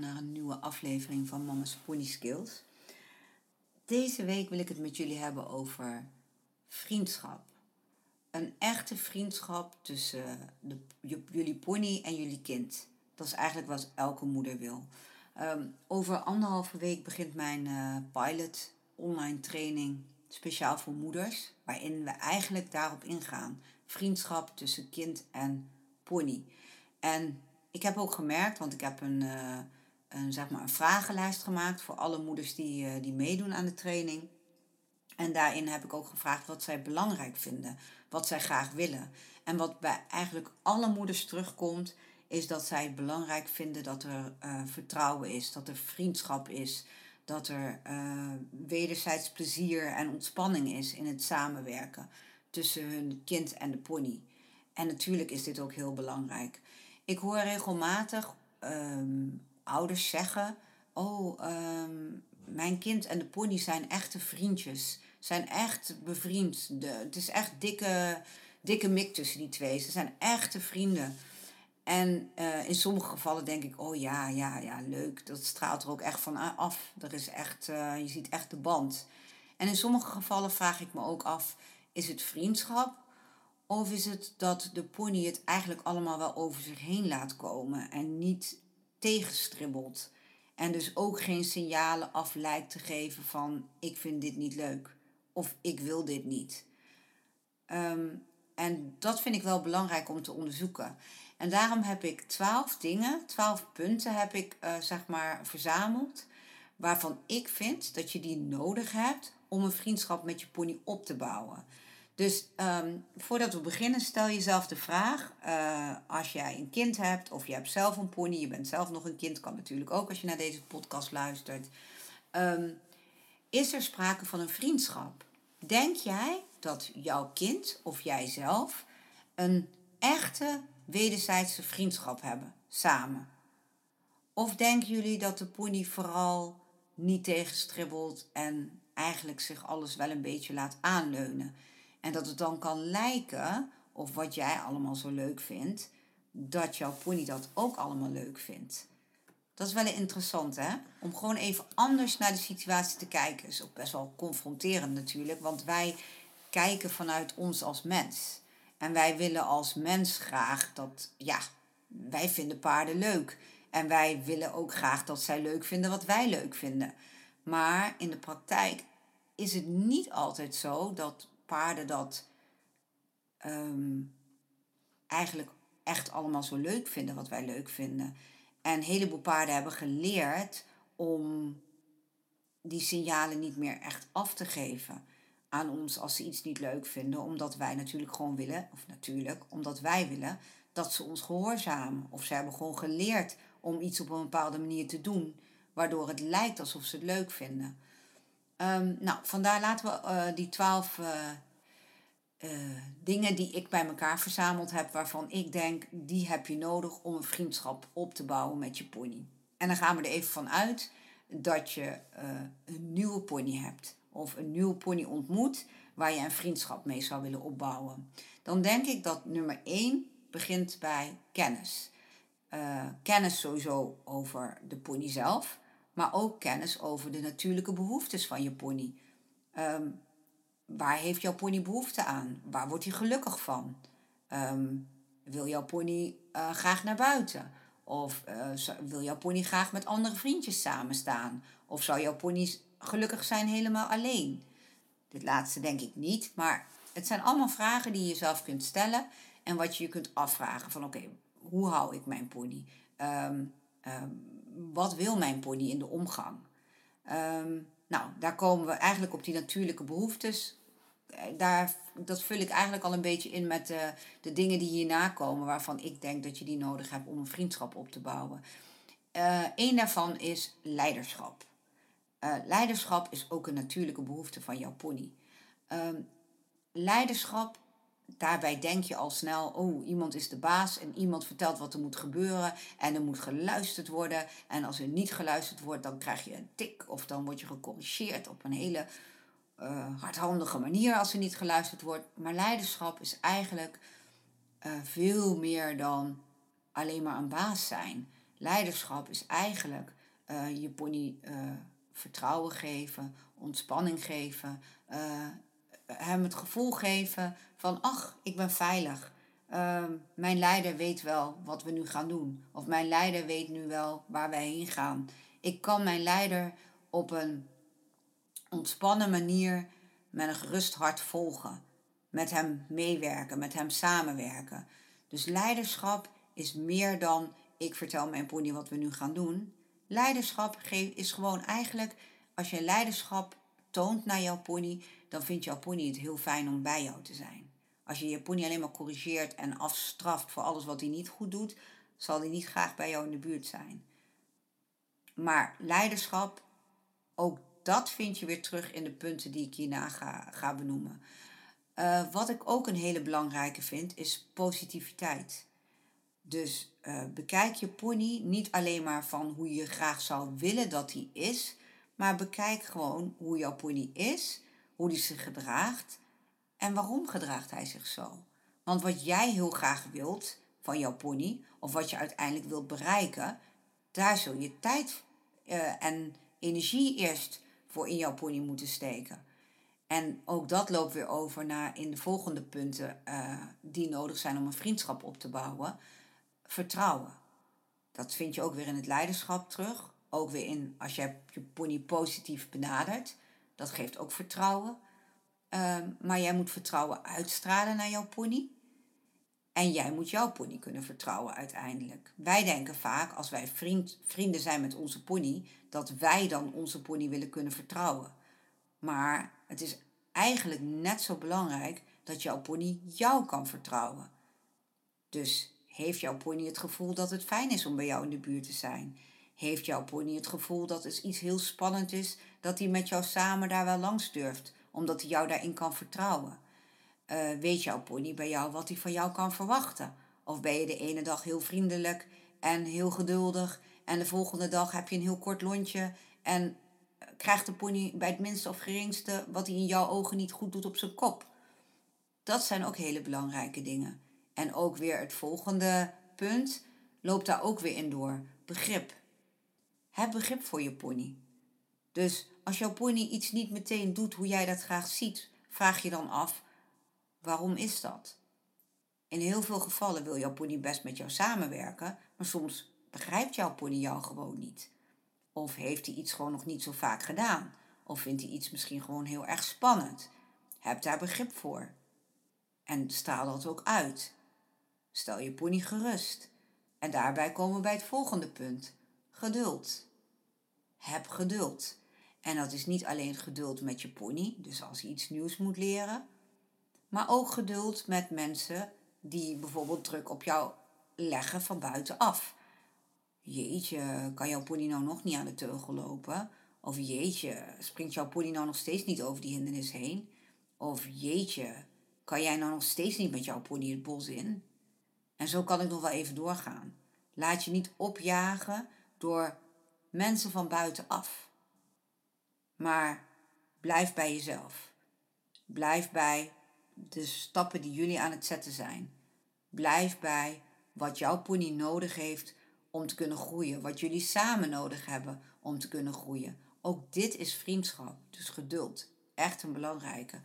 naar een nieuwe aflevering van Mama's Pony Skills. Deze week wil ik het met jullie hebben over vriendschap een echte vriendschap tussen de, jullie pony en jullie kind. Dat is eigenlijk wat elke moeder wil. Ehm, over anderhalve week begint mijn uh, pilot online training speciaal voor moeders, waarin we eigenlijk daarop ingaan. Vriendschap tussen kind en pony. En ik heb ook gemerkt, want ik heb een, uh, een, zeg maar een vragenlijst gemaakt voor alle moeders die, uh, die meedoen aan de training. En daarin heb ik ook gevraagd wat zij belangrijk vinden wat zij graag willen. En wat bij eigenlijk alle moeders terugkomt, is dat zij het belangrijk vinden dat er uh, vertrouwen is, dat er vriendschap is, dat er uh, wederzijds plezier en ontspanning is in het samenwerken tussen hun kind en de pony. En natuurlijk is dit ook heel belangrijk. Ik hoor regelmatig um, ouders zeggen: Oh, um, mijn kind en de pony zijn echte vriendjes zijn echt bevriend. De, het is echt dikke, dikke mik tussen die twee. Ze zijn echte vrienden. En uh, in sommige gevallen denk ik, oh ja, ja, ja, leuk. Dat straalt er ook echt van af. Er is echt, uh, je ziet echt de band. En in sommige gevallen vraag ik me ook af, is het vriendschap? Of is het dat de pony het eigenlijk allemaal wel over zich heen laat komen en niet tegenstribbelt? En dus ook geen signalen af lijkt te geven van ik vind dit niet leuk of ik wil dit niet. Ehm, en dat vind ik wel belangrijk om te onderzoeken. En daarom heb ik twaalf dingen, twaalf punten heb ik uh, zeg maar verzameld. Waarvan ik vind dat je die nodig hebt om een vriendschap met je pony op te bouwen. Dus um, voordat we beginnen, stel jezelf de vraag: uh, als jij een kind hebt of je hebt zelf een pony, je bent zelf nog een kind, kan natuurlijk ook als je naar deze podcast luistert. Um, is er sprake van een vriendschap? Denk jij dat jouw kind of jijzelf een echte wederzijdse vriendschap hebben samen? Of denken jullie dat de pony vooral niet tegenstribbelt en eigenlijk zich alles wel een beetje laat aanleunen? En dat het dan kan lijken, of wat jij allemaal zo leuk vindt, dat jouw pony dat ook allemaal leuk vindt. Dat is wel interessant, hè? Om gewoon even anders naar de situatie te kijken. Is ook best wel confronterend natuurlijk, want wij kijken vanuit ons als mens. En wij willen als mens graag dat, ja, wij vinden paarden leuk. En wij willen ook graag dat zij leuk vinden wat wij leuk vinden. Maar in de praktijk is het niet altijd zo dat paarden dat ehm, eigenlijk echt allemaal zo leuk vinden wat wij leuk vinden. En een heleboel paarden hebben geleerd om die signalen niet meer echt af te geven aan ons als ze iets niet leuk vinden. Omdat wij natuurlijk gewoon willen, of natuurlijk, omdat wij willen dat ze ons gehoorzamen. Of ze hebben gewoon geleerd om iets op een bepaalde manier te doen, waardoor het lijkt alsof ze het leuk vinden. Um, nou, vandaar laten we uh, die twaalf uh, dingen die ik bij elkaar verzameld heb, waarvan ik denk, die heb je nodig om een vriendschap op te bouwen met je pony. En dan gaan we er even van uit dat je een nieuwe pony hebt of een nieuwe pony ontmoet waar je een vriendschap mee zou willen opbouwen. Dan denk ik dat nummer 1 begint bij kennis. Kennis sowieso over de pony zelf, maar ook kennis over de natuurlijke behoeftes van je pony. Um, waar heeft jouw pony behoefte aan? Waar wordt hij gelukkig van? Ehm, wil jouw pony uh, graag naar buiten? Of uh, wil jouw pony graag met andere vriendjes samenstaan? Of zou jouw pony gelukkig zijn helemaal alleen? Dit laatste denk ik niet, maar het zijn allemaal vragen die je zelf kunt stellen. En wat je je kunt afvragen van oké, hoe hou ik mijn pony? Ehm, ehm, wat wil mijn pony in de omgang? Ehm, nou, daar komen we eigenlijk op die natuurlijke behoeftes. Eh, daar, dat vul ik eigenlijk al een beetje in met de, de dingen die hierna komen, waarvan ik denk dat je die nodig hebt om een vriendschap op te bouwen. Uh, een daarvan is leiderschap. Leiderschap is ook een natuurlijke behoefte van jouw pony. Um, leiderschap, daarbij denk je al snel, oh, iemand is de baas en iemand vertelt wat er moet gebeuren en er moet geluisterd worden. En als er niet geluisterd wordt, dan krijg je een tik of dan word je gecorrigeerd op een hele uh, hardhandige manier als er niet geluisterd wordt. Maar leiderschap is eigenlijk uh, veel meer dan alleen maar een baas zijn. Leiderschap is eigenlijk uh, je pony vertrouwen geven, ontspanning geven, hem het gevoel geven van, ach, ik ben veilig. Uh, mijn leider weet wel wat we nu gaan doen. Of mijn leider weet nu wel waar wij heen gaan. Ik kan mijn leider op een ontspannen manier met een gerust hart volgen. Met hem meewerken, met hem samenwerken. Dus leiderschap is meer dan ik vertel mijn pony wat we nu gaan doen. Leiderschap is gewoon eigenlijk, als je leiderschap toont naar jouw pony, dan vindt jouw pony het heel fijn om bij jou te zijn. Als je je pony alleen maar corrigeert en afstraft voor alles wat hij niet goed doet, zal hij niet graag bij jou in de buurt zijn. Maar leiderschap, ook dat vind je weer terug in de punten die ik hierna ga, benoemen. Uh, wat ik ook een hele belangrijke vind, is positiviteit. Dus uh, bekijk je pony niet alleen maar van hoe je graag zou willen dat hij is, maar bekijk gewoon hoe jouw pony is, hoe hij zich gedraagt en waarom gedraagt hij zich zo. Want wat jij heel graag wilt van jouw pony, of wat je uiteindelijk wilt bereiken, daar zul je tijd uh, en energie eerst voor in jouw pony moeten steken. En ook dat loopt weer over naar in de volgende punten uh, die nodig zijn om een vriendschap op te bouwen. Vertrouwen. Dat vind je ook weer in het leiderschap terug ook weer in als je je pony positief benadert. Dat geeft ook vertrouwen. Um, maar jij moet vertrouwen uitstralen naar jouw pony. En jij moet jouw pony kunnen vertrouwen uiteindelijk. Wij denken vaak, als wij vriend, vrienden zijn met onze pony, dat wij dan onze pony willen kunnen vertrouwen. Maar het is eigenlijk net zo belangrijk dat jouw pony jou kan vertrouwen. Dus heeft jouw pony het gevoel dat het fijn is om bij jou in de buurt te zijn? Heeft jouw pony het gevoel dat het iets heel spannend is, dat hij met jou samen daar wel langs durft, omdat hij jou daarin kan vertrouwen? Uh, weet jouw pony bij jou wat hij van jou kan verwachten? Of ben je de ene dag heel vriendelijk en heel geduldig en de volgende dag heb je een heel kort lontje en krijgt de pony bij het minste of geringste wat hij in jouw ogen niet goed doet op zijn kop? Dat zijn ook hele belangrijke dingen. En ook weer het volgende punt loopt daar ook weer in door. Begrip. Heb begrip voor je pony. Dus als jouw pony iets niet meteen doet hoe jij dat graag ziet, vraag je dan af: waarom is dat? In heel veel gevallen wil jouw pony best met jou samenwerken, maar soms begrijpt jouw pony jou gewoon niet. Of heeft hij iets gewoon nog niet zo vaak gedaan? Of vindt hij iets misschien gewoon heel erg spannend? Heb daar begrip voor. En straal dat ook uit. Stel je pony gerust. En daarbij komen we bij het volgende punt: geduld heb geduld. En dat is niet alleen geduld met je pony, dus als je iets nieuws moet leren, maar ook geduld met mensen die bijvoorbeeld druk op jou leggen van buitenaf. Jeetje, kan jouw pony nou nog niet aan de teugel lopen? Of jeetje, springt jouw pony nou nog steeds niet over die hindernis heen? Of jeetje, kan jij nou nog steeds niet met jouw pony het bos in? En zo kan ik nog wel even doorgaan. Laat je niet opjagen door mensen van buitenaf. Maar blijf bij jezelf. Blijf bij de stappen die jullie aan het zetten zijn. Blijf bij wat jouw pony nodig heeft om te kunnen groeien. Wat jullie samen nodig hebben om te kunnen groeien. Ook dit is vriendschap, dus geduld. Echt een belangrijke.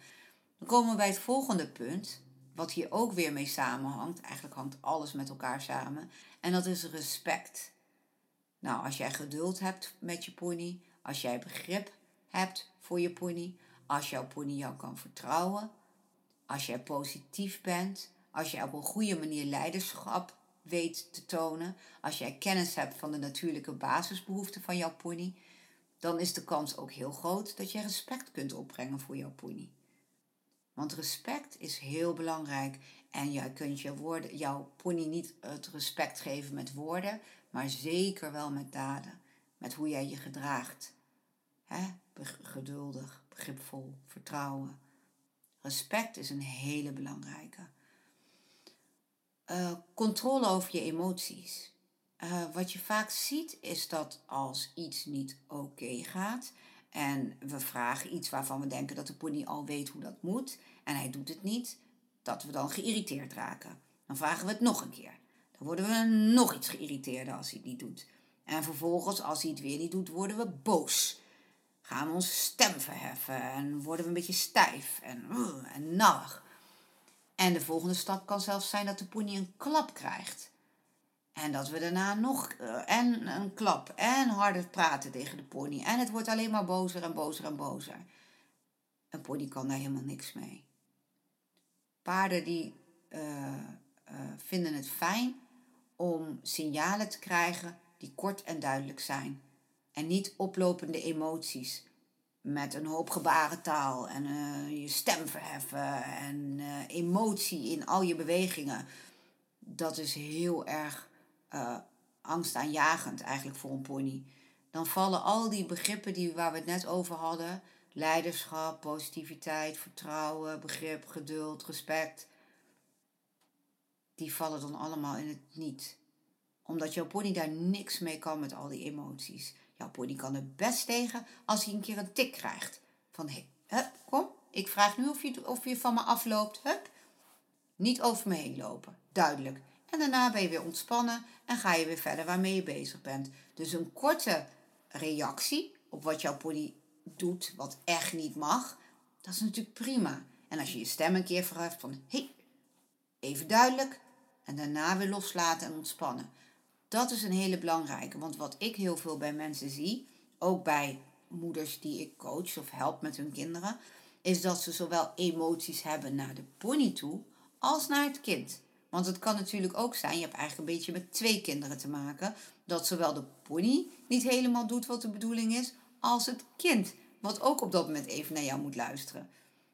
Dan komen we bij het volgende punt, wat hier ook weer mee samenhangt. Eigenlijk hangt alles met elkaar samen. En dat is respect. Nou, als jij geduld hebt met je pony, als jij begrip hebt voor je pony, als jouw pony jou kan vertrouwen, als jij positief bent, als je op een goede manier leiderschap weet te tonen, als jij kennis hebt van de natuurlijke basisbehoeften van jouw pony, dan is de kans ook heel groot dat je respect kunt opbrengen voor jouw pony. Want respect is heel belangrijk en je kunt je woorden, jouw pony niet het respect geven met woorden, maar zeker wel met daden. Met hoe jij je gedraagt. Geduldig, begripvol, vertrouwen. Respect is een hele belangrijke. Uh, controle over je emoties. Uh, wat je vaak ziet is dat als iets niet oké gaat en we vragen iets waarvan we denken dat de pony al weet hoe dat moet en hij doet het niet, dat we dan geïrriteerd raken. Dan vragen we het nog een keer. Worden we nog iets geïrriteerder als hij het niet doet. En vervolgens, als hij het weer niet doet, worden we boos. Gaan we onze stem verheffen en worden we een beetje stijf en, uh, en. En de volgende stap kan zelfs zijn dat de pony een klap krijgt. En dat we daarna nog uh, en een klap en harder praten tegen de pony. En het wordt alleen maar bozer en bozer en bozer. Een pony kan daar helemaal niks mee. Paarden die uh, vinden het fijn om signalen te krijgen die kort en duidelijk zijn. En niet oplopende emoties met een hoop gebarentaal en uh, je stem verheffen en uh, emotie in al je bewegingen. Dat is heel erg uh, angstaanjagend eigenlijk voor een pony. Dan vallen al die begrippen die, waar we het net over hadden, leiderschap, positiviteit, vertrouwen, begrip, geduld, respect, die vallen dan allemaal in het niet. Omdat jouw pony daar niks mee kan met al die emoties. Jouw pony kan er best tegen als hij een keer een tik krijgt. Van hé, kom, ik vraag nu of je, of je van me afloopt. Hup. Niet over me heen lopen, duidelijk. En daarna ben je weer ontspannen en ga je weer verder waarmee je bezig bent. Dus een korte reactie op wat jouw pony doet, wat echt niet mag, dat is natuurlijk prima. En als je je stem een keer verheft van hé, even duidelijk, en daarna weer loslaten en ontspannen. Dat is een hele belangrijke, want wat ik heel veel bij mensen zie, ook bij moeders die ik coach of help met hun kinderen, is dat ze zowel emoties hebben naar de pony toe als naar het kind. Want het kan natuurlijk ook zijn, je hebt eigenlijk een beetje met twee kinderen te maken, dat zowel de pony niet helemaal doet wat de bedoeling is, als het kind, wat ook op dat moment even naar jou moet luisteren.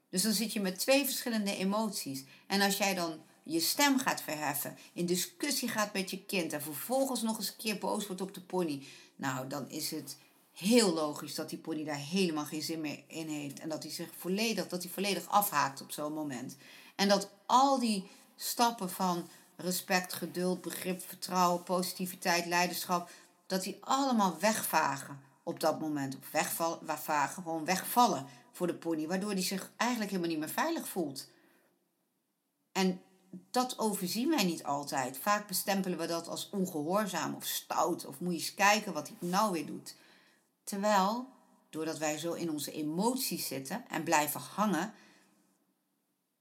Dus dan zit je met twee verschillende emoties. En als jij dan je stem gaat verheffen, in discussie gaat met je kind en vervolgens nog eens een keer boos wordt op de pony, nou dan is het heel logisch dat die pony daar helemaal geen zin meer in heeft en dat hij zich volledig, dat hij volledig afhaakt op zo'n moment. En dat al die stappen van respect, geduld, begrip, vertrouwen, positiviteit, leiderschap, dat die allemaal wegvagen op dat moment. Of wegvagen, gewoon wegvallen voor de pony, waardoor die zich eigenlijk helemaal niet meer veilig voelt. En dat overzien wij niet altijd. Vaak bestempelen we dat als ongehoorzaam of stout. Of moet je eens kijken wat hij nou weer doet. Terwijl, doordat wij zo in onze emoties zitten en blijven hangen,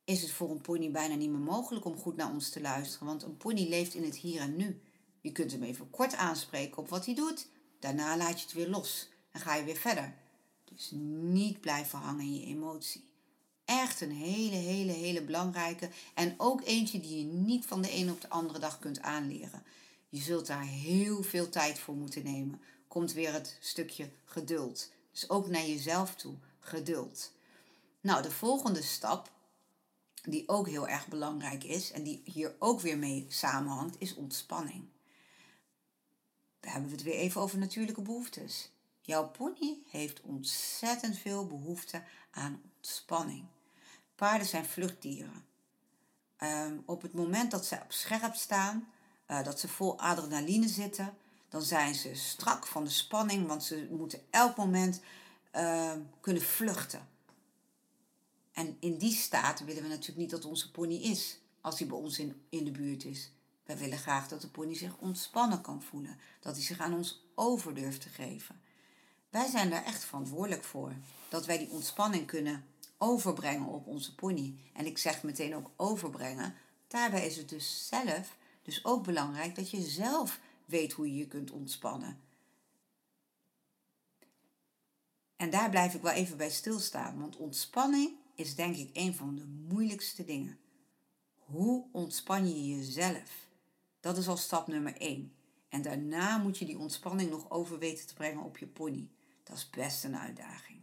is het voor een pony bijna niet meer mogelijk om goed naar ons te luisteren. Want een pony leeft in het hier en nu. Je kunt hem even kort aanspreken op wat hij doet. Daarna laat je het weer los en ga je weer verder. Dus niet blijven hangen in je emotie echt een hele, hele, hele belangrijke. En ook eentje die je niet van de ene op de andere dag kunt aanleren. Je zult daar heel veel tijd voor moeten nemen. Komt weer het stukje geduld. Dus ook naar jezelf toe, geduld. Nou, de volgende stap, die ook heel erg belangrijk is en die hier ook weer mee samenhangt, is ontspanning. Daar hebben we het weer even over natuurlijke behoeftes. Jouw pony heeft ontzettend veel behoefte aan ontspanning. Paarden zijn vluchtdieren. Ehm, op het moment dat ze op scherp staan, uh, dat ze vol adrenaline zitten, dan zijn ze strak van de spanning, want ze moeten elk moment uh, kunnen vluchten. En in die staat willen we natuurlijk niet dat onze pony is, als hij bij ons in, in de buurt is. Wij willen graag dat de pony zich ontspannen kan voelen, dat hij zich aan ons over durft te geven. Wij zijn daar echt verantwoordelijk voor, dat wij die ontspanning kunnen overbrengen op onze pony. En ik zeg meteen ook overbrengen. Daarbij is het dus zelf dus ook belangrijk dat je zelf weet hoe je je kunt ontspannen. En daar blijf ik wel even bij stilstaan, want ontspanning is denk ik een van de moeilijkste dingen. Hoe ontspan je jezelf? Dat is al stap nummer 1. En daarna moet je die ontspanning nog over weten te brengen op je pony. Dat is best een uitdaging.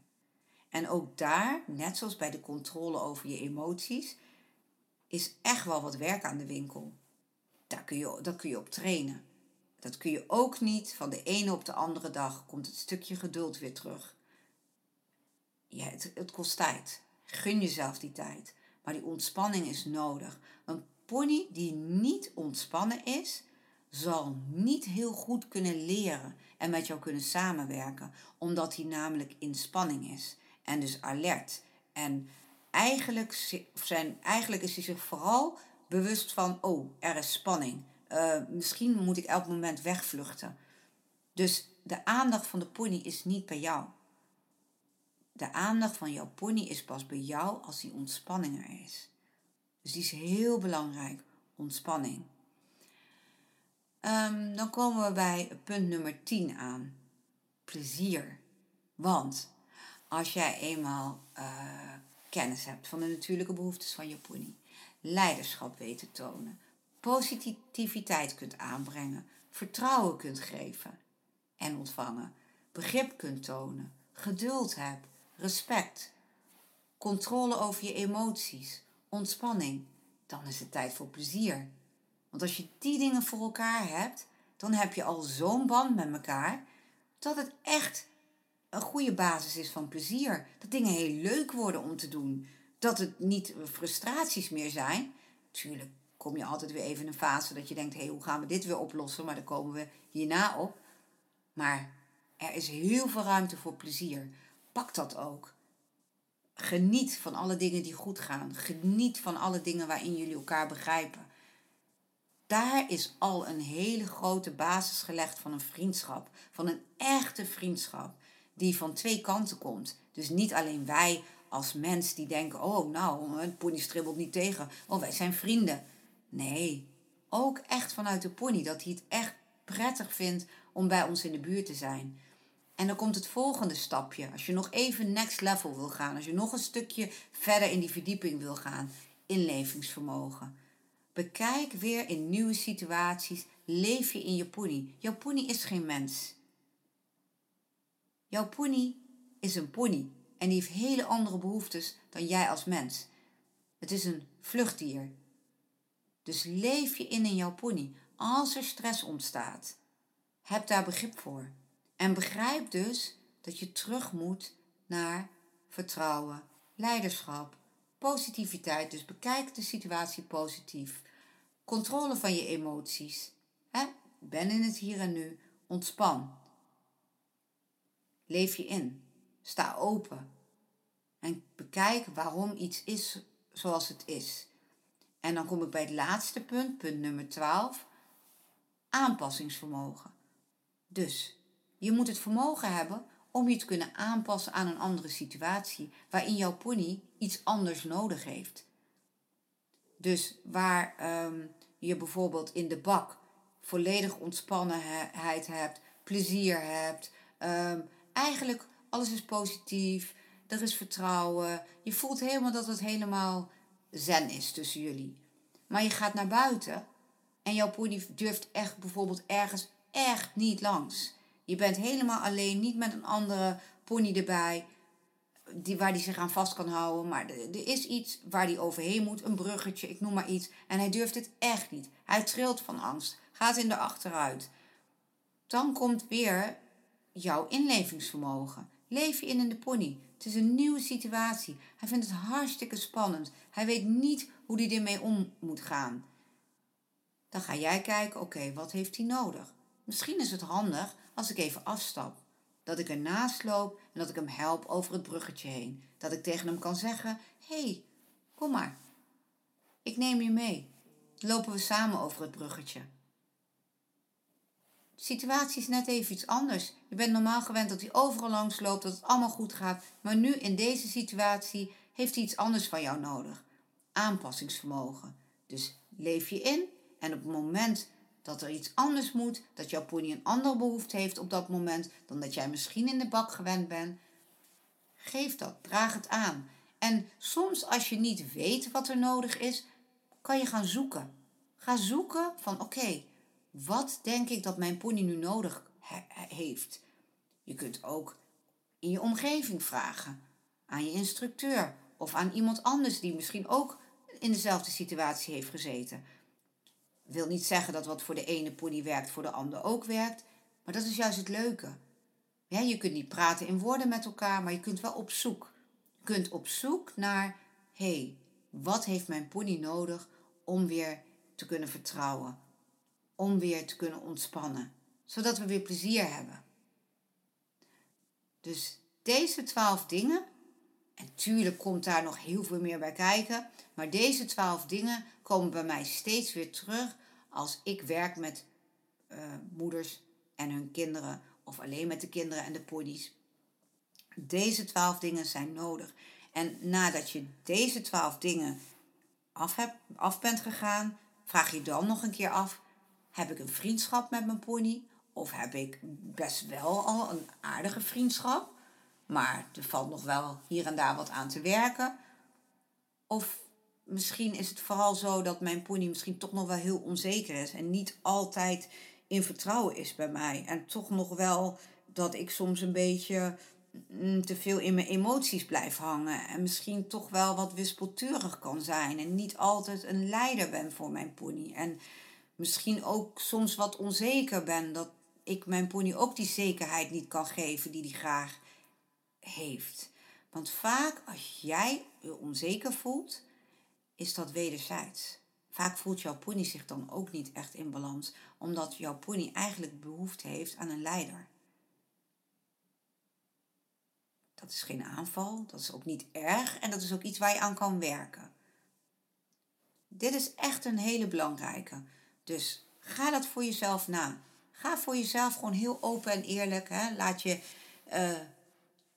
En ook daar, net zoals bij de controle over je emoties, is echt wel wat werk aan de winkel. Daar kun je, dat kun je op trainen. Dat kun je ook niet van de ene op de andere dag. Komt het stukje geduld weer terug. Ja, het, het kost tijd. Gun jezelf die tijd. Maar die ontspanning is nodig. Een pony die niet ontspannen is, zal niet heel goed kunnen leren en met jou kunnen samenwerken, omdat hij namelijk in spanning is en dus alert. En eigenlijk, zijn, eigenlijk is hij zich vooral bewust van, oh, er is spanning. Uh, misschien moet ik elk moment wegvluchten. Dus de aandacht van de pony is niet bij jou. De aandacht van jouw pony is pas bij jou als die ontspanning er is. Dus die is heel belangrijk, ontspanning. Um, dan komen we bij punt nummer 10 aan. Plezier. Want als jij eenmaal uh, kennis hebt van de natuurlijke behoeftes van je pony, leiderschap weet te tonen, positiviteit kunt aanbrengen, vertrouwen kunt geven en ontvangen, begrip kunt tonen, geduld hebt, respect, controle over je emoties, ontspanning, dan is het tijd voor plezier. Want als je die dingen voor elkaar hebt, dan heb je al zo'n band met elkaar dat het echt een goede basis is van plezier. Dat dingen heel leuk worden om te doen. Dat het niet frustraties meer zijn. Tuurlijk kom je altijd weer even in een fase dat je denkt: hé, hey, hoe gaan we dit weer oplossen? Maar daar komen we hierna op. Maar er is heel veel ruimte voor plezier. Pak dat ook. Geniet van alle dingen die goed gaan. Geniet van alle dingen waarin jullie elkaar begrijpen. Daar is al een hele grote basis gelegd van een vriendschap. Van een echte vriendschap. Die van twee kanten komt. Dus niet alleen wij als mens die denken: oh, nou, een pony stribbelt niet tegen. Oh, wij zijn vrienden. Nee, ook echt vanuit de pony. Dat hij het echt prettig vindt om bij ons in de buurt te zijn. En dan komt het volgende stapje. Als je nog even next level wil gaan, als je nog een stukje verder in die verdieping wil gaan, inlevingsvermogen. Bekijk weer in nieuwe situaties, leef je in je pony. Jouw pony is geen mens. Jouw pony is een pony en die heeft hele andere behoeftes dan jij als mens. Het is een vluchtdier. Dus leef je in in jouw pony. Als er stress ontstaat, heb daar begrip voor. En begrijp dus dat je terug moet naar vertrouwen, leiderschap, positiviteit. Dus bekijk de situatie positief. Controle van je emoties. Ben in het hier en nu. Ontspan. Leef je in. Sta open. En bekijk waarom iets is zoals het is. En dan kom ik bij het laatste punt, punt nummer 12. Aanpassingsvermogen. Dus je moet het vermogen hebben om je te kunnen aanpassen aan een andere situatie waarin jouw pony iets anders nodig heeft. Dus waar um, je bijvoorbeeld in de bak volledig ontspannenheid hebt, plezier hebt, um, eigenlijk alles is positief, er is vertrouwen, je voelt helemaal dat het helemaal zen is tussen jullie. Maar je gaat naar buiten en jouw pony durft echt bijvoorbeeld ergens echt niet langs. Je bent helemaal alleen, niet met een andere pony erbij die, waar hij zich aan vast kan houden. Maar er is iets waar hij overheen moet, een bruggetje, ik noem maar iets. En hij durft het echt niet. Hij trilt van angst, gaat in de achteruit. Dan komt weer jouw inlevingsvermogen. Leef je in in de pony. Het is een nieuwe situatie. Hij vindt het hartstikke spannend. Hij weet niet hoe hij ermee om moet gaan. Dan ga jij kijken, oké, wat heeft hij nodig? Misschien is het handig als ik even afstap. Dat ik ernaast loop en dat ik hem help over het bruggetje heen. Dat ik tegen hem kan zeggen: Hé, hey, kom maar. Ik neem je mee. Lopen we samen over het bruggetje. De situatie is net even iets anders. Je bent normaal gewend dat hij overal langs loopt, dat het allemaal goed gaat. Maar nu in deze situatie heeft hij iets anders van jou nodig. Aanpassingsvermogen. Dus leef je in en op het moment dat er iets anders moet, dat jouw pony een andere behoefte heeft op dat moment dan dat jij misschien in de bak gewend bent. Geef dat, draag het aan. En soms als je niet weet wat er nodig is, kan je gaan zoeken. Ga zoeken van oké, wat denk ik dat mijn pony nu nodig heeft? Je kunt ook in je omgeving vragen, aan je instructeur of aan iemand anders die misschien ook in dezelfde situatie heeft gezeten. Wil niet zeggen dat wat voor de ene pony werkt, voor de ander ook werkt, maar dat is juist het leuke. Ja, je kunt niet praten in woorden met elkaar, maar je kunt wel op zoek. Je kunt op zoek naar, hé, hey, wat heeft mijn pony nodig om weer te kunnen vertrouwen? Om weer te kunnen ontspannen, zodat we weer plezier hebben. Dus deze twaalf dingen, en tuurlijk komt daar nog heel veel meer bij kijken, maar deze twaalf dingen komen bij mij steeds weer terug als ik werk met uh, moeders en hun kinderen of alleen met de kinderen en de ponies. Deze twaalf dingen zijn nodig. En nadat je deze twaalf dingen af, hebt, af bent gegaan, vraag je dan nog een keer af: heb ik een vriendschap met mijn pony? Of heb ik best wel al een aardige vriendschap, maar er valt nog wel hier en daar wat aan te werken? Of misschien is het vooral zo dat mijn pony misschien toch nog wel heel onzeker is en niet altijd in vertrouwen is bij mij. En toch nog wel dat ik soms een beetje mm, te veel in mijn emoties blijf hangen. En misschien toch wel wat wispelturig kan zijn. En niet altijd een leider ben voor mijn pony. En misschien ook soms wat onzeker ben. Dat ik mijn pony ook die zekerheid niet kan geven die hij graag heeft. Want vaak als jij je onzeker voelt, is dat wederzijds. Vaak voelt jouw pony zich dan ook niet echt in balans, omdat jouw pony eigenlijk behoefte heeft aan een leider. Dat is geen aanval, dat is ook niet erg en dat is ook iets waar je aan kan werken. Dit is echt een hele belangrijke. Dus ga dat voor jezelf na. Ga voor jezelf gewoon heel open en eerlijk. Hè? Laat je, uh,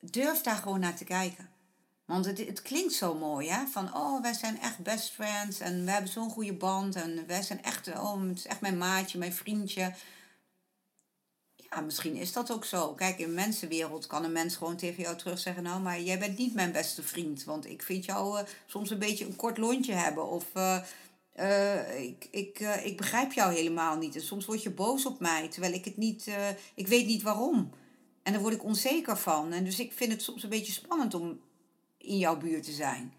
durf daar gewoon naar te kijken. Want het, het klinkt zo mooi, hè? Van, oh, wij zijn echt best friends en we hebben zo'n goede band en wij zijn echt, oh, het is echt mijn maatje, mijn vriendje. Ja, misschien is dat ook zo. Kijk, in mensenwereld kan een mens gewoon tegen jou terug zeggen, nou, maar jij bent niet mijn beste vriend, want ik vind jou uh, soms een beetje een kort lontje hebben of... Uh, uh, ik, ik, uh, ik begrijp jou helemaal niet. En soms word je boos op mij, terwijl ik het niet, uh, ik weet niet waarom. En daar word ik onzeker van. En dus ik vind het soms een beetje spannend om in jouw buurt te zijn.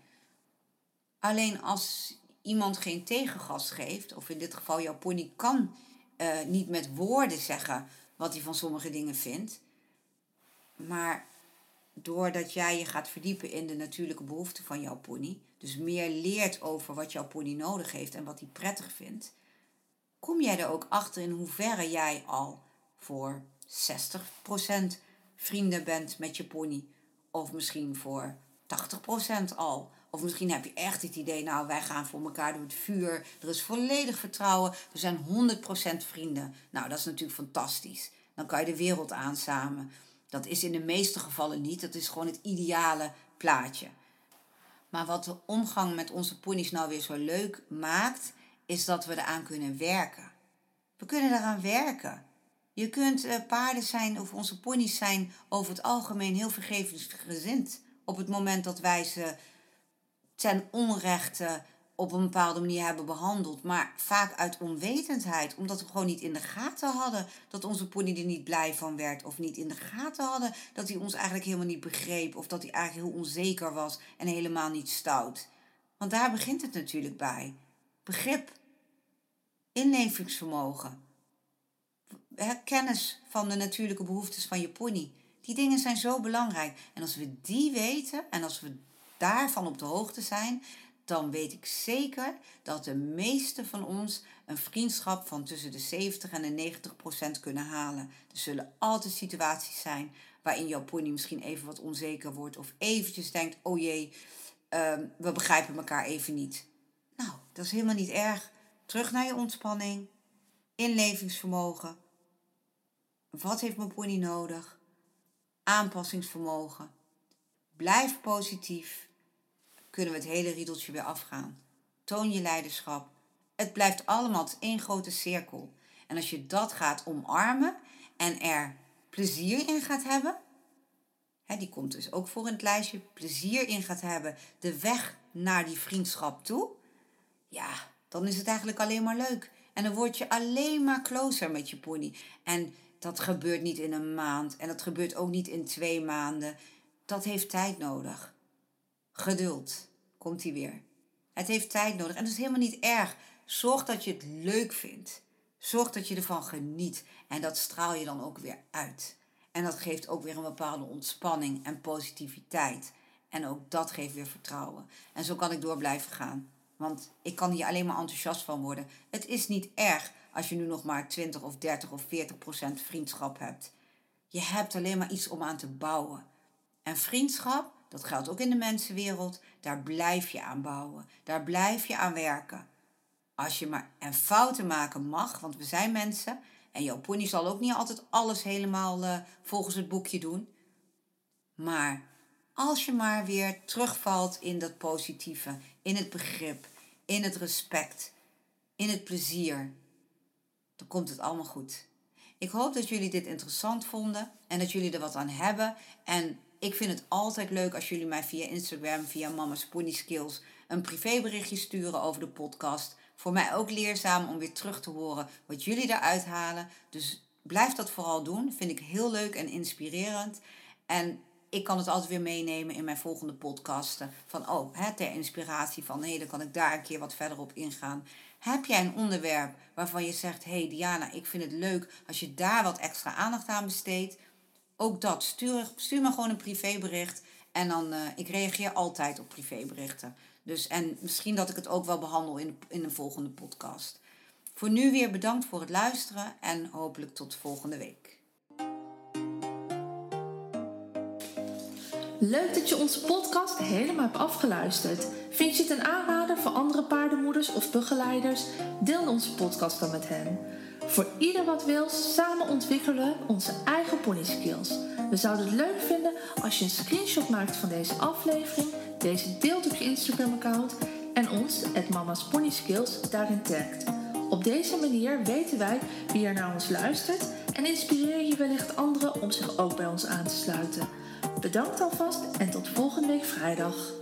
Alleen als iemand geen tegengas geeft, of in dit geval jouw pony kan niet met woorden zeggen wat hij van sommige dingen vindt, maar doordat jij je gaat verdiepen in de natuurlijke behoeften van jouw pony, dus meer leert over wat jouw pony nodig heeft en wat hij prettig vindt, kom jij er ook achter in hoeverre jij al voor 60% vrienden bent met je pony, of misschien voor 80% al. Of misschien heb je echt het idee, nou wij gaan voor elkaar door het vuur. Er is volledig vertrouwen. We zijn 100% vrienden. Nou, dat is natuurlijk fantastisch. Dan kan je de wereld aan samen. Dat is in de meeste gevallen niet. Dat is gewoon het ideale plaatje. Maar wat de omgang met onze ponies nou weer zo leuk maakt, is dat we eraan kunnen werken. We kunnen eraan werken. Je kunt uh, paarden zijn of onze ponies zijn over het algemeen heel vergevensgezind op het moment dat wij ze ten onrechte op een bepaalde manier hebben behandeld. Maar vaak uit onwetendheid, omdat we gewoon niet in de gaten hadden dat onze pony er niet blij van werd. Of niet in de gaten hadden dat hij ons eigenlijk helemaal niet begreep. Of dat hij eigenlijk heel onzeker was en helemaal niet stout. Want daar begint het natuurlijk bij. Begrip, inlevingsvermogen, kennis van de natuurlijke behoeftes van je pony. Die dingen zijn zo belangrijk. En als we die weten en als we daarvan op de hoogte zijn, dan weet ik zeker dat de meeste van ons een vriendschap van tussen de 70 en de 90 procent kunnen halen. Er zullen altijd situaties zijn waarin jouw pony misschien even wat onzeker wordt of eventjes denkt, oh jee, ehm, we begrijpen elkaar even niet. Nou, dat is helemaal niet erg. Terug naar je ontspanning, inlevingsvermogen. Wat heeft mijn pony nodig? aanpassingsvermogen. Blijf positief. Kunnen we het hele riedeltje weer afgaan. Toon je leiderschap. Het blijft allemaal één grote cirkel. En als je dat gaat omarmen en er plezier in gaat hebben, hè, die komt dus ook voor in het lijstje, plezier in gaat hebben, de weg naar die vriendschap toe, ja, dan is het eigenlijk alleen maar leuk. En dan word je alleen maar closer met je pony. En dat gebeurt niet in een maand. En dat gebeurt ook niet in twee maanden. Dat heeft tijd nodig. Geduld. Komt hij weer. Het heeft tijd nodig. En dat is helemaal niet erg. Zorg dat je het leuk vindt. Zorg dat je ervan geniet. En dat straal je dan ook weer uit. En dat geeft ook weer een bepaalde ontspanning en positiviteit. En ook dat geeft weer vertrouwen. En zo kan ik door blijven gaan. Want ik kan hier alleen maar enthousiast van worden. Het is niet erg als je nu nog maar 20 of 30 of 40 procent vriendschap hebt. Je hebt alleen maar iets om aan te bouwen. En vriendschap, dat geldt ook in de mensenwereld, daar blijf je aan bouwen. Daar blijf je aan werken. Als je maar en fouten maken mag, want we zijn mensen. En jouw pony zal ook niet altijd alles helemaal uh, volgens het boekje doen. Maar als je maar weer terugvalt in dat positieve, in het begrip, in het respect, in het plezier, dan komt het allemaal goed. Ik hoop dat jullie dit interessant vonden en dat jullie er wat aan hebben. En ik vind het altijd leuk als jullie mij via Instagram, via Mama's Pony Skills, een privéberichtje sturen over de podcast. Voor mij ook leerzaam om weer terug te horen wat jullie eruit halen. Dus blijf dat vooral doen. Vind ik heel leuk en inspirerend. En ik kan het altijd weer meenemen in mijn volgende podcasten. Van oh, hè, ter inspiratie van hé, dan kan ik daar een keer wat verder op ingaan. Heb jij een onderwerp waarvan je zegt: hey Diana, ik vind het leuk als je daar wat extra aandacht aan besteedt? Ook dat, stuur, stuur me gewoon een privébericht. En dan, uh, ik reageer altijd op privéberichten. Dus, en misschien dat ik het ook wel behandel in, in een volgende podcast. Voor nu weer bedankt voor het luisteren en hopelijk tot volgende week. Leuk dat je onze podcast helemaal hebt afgeluisterd. Vind je het een aanrader voor andere paardenmoeders of begeleiders? Deel onze podcast dan met hen. Voor ieder wat wil, samen ontwikkelen onze eigen pony skills. We zouden het leuk vinden als je een screenshot maakt van deze aflevering, deze deelt op je Instagram-account en ons, het Mama's Pony Skills, daarin tagt. Op deze manier weten wij wie er naar ons luistert en inspireer je wellicht anderen om zich ook bij ons aan te sluiten. Bedankt alvast en tot volgende week vrijdag.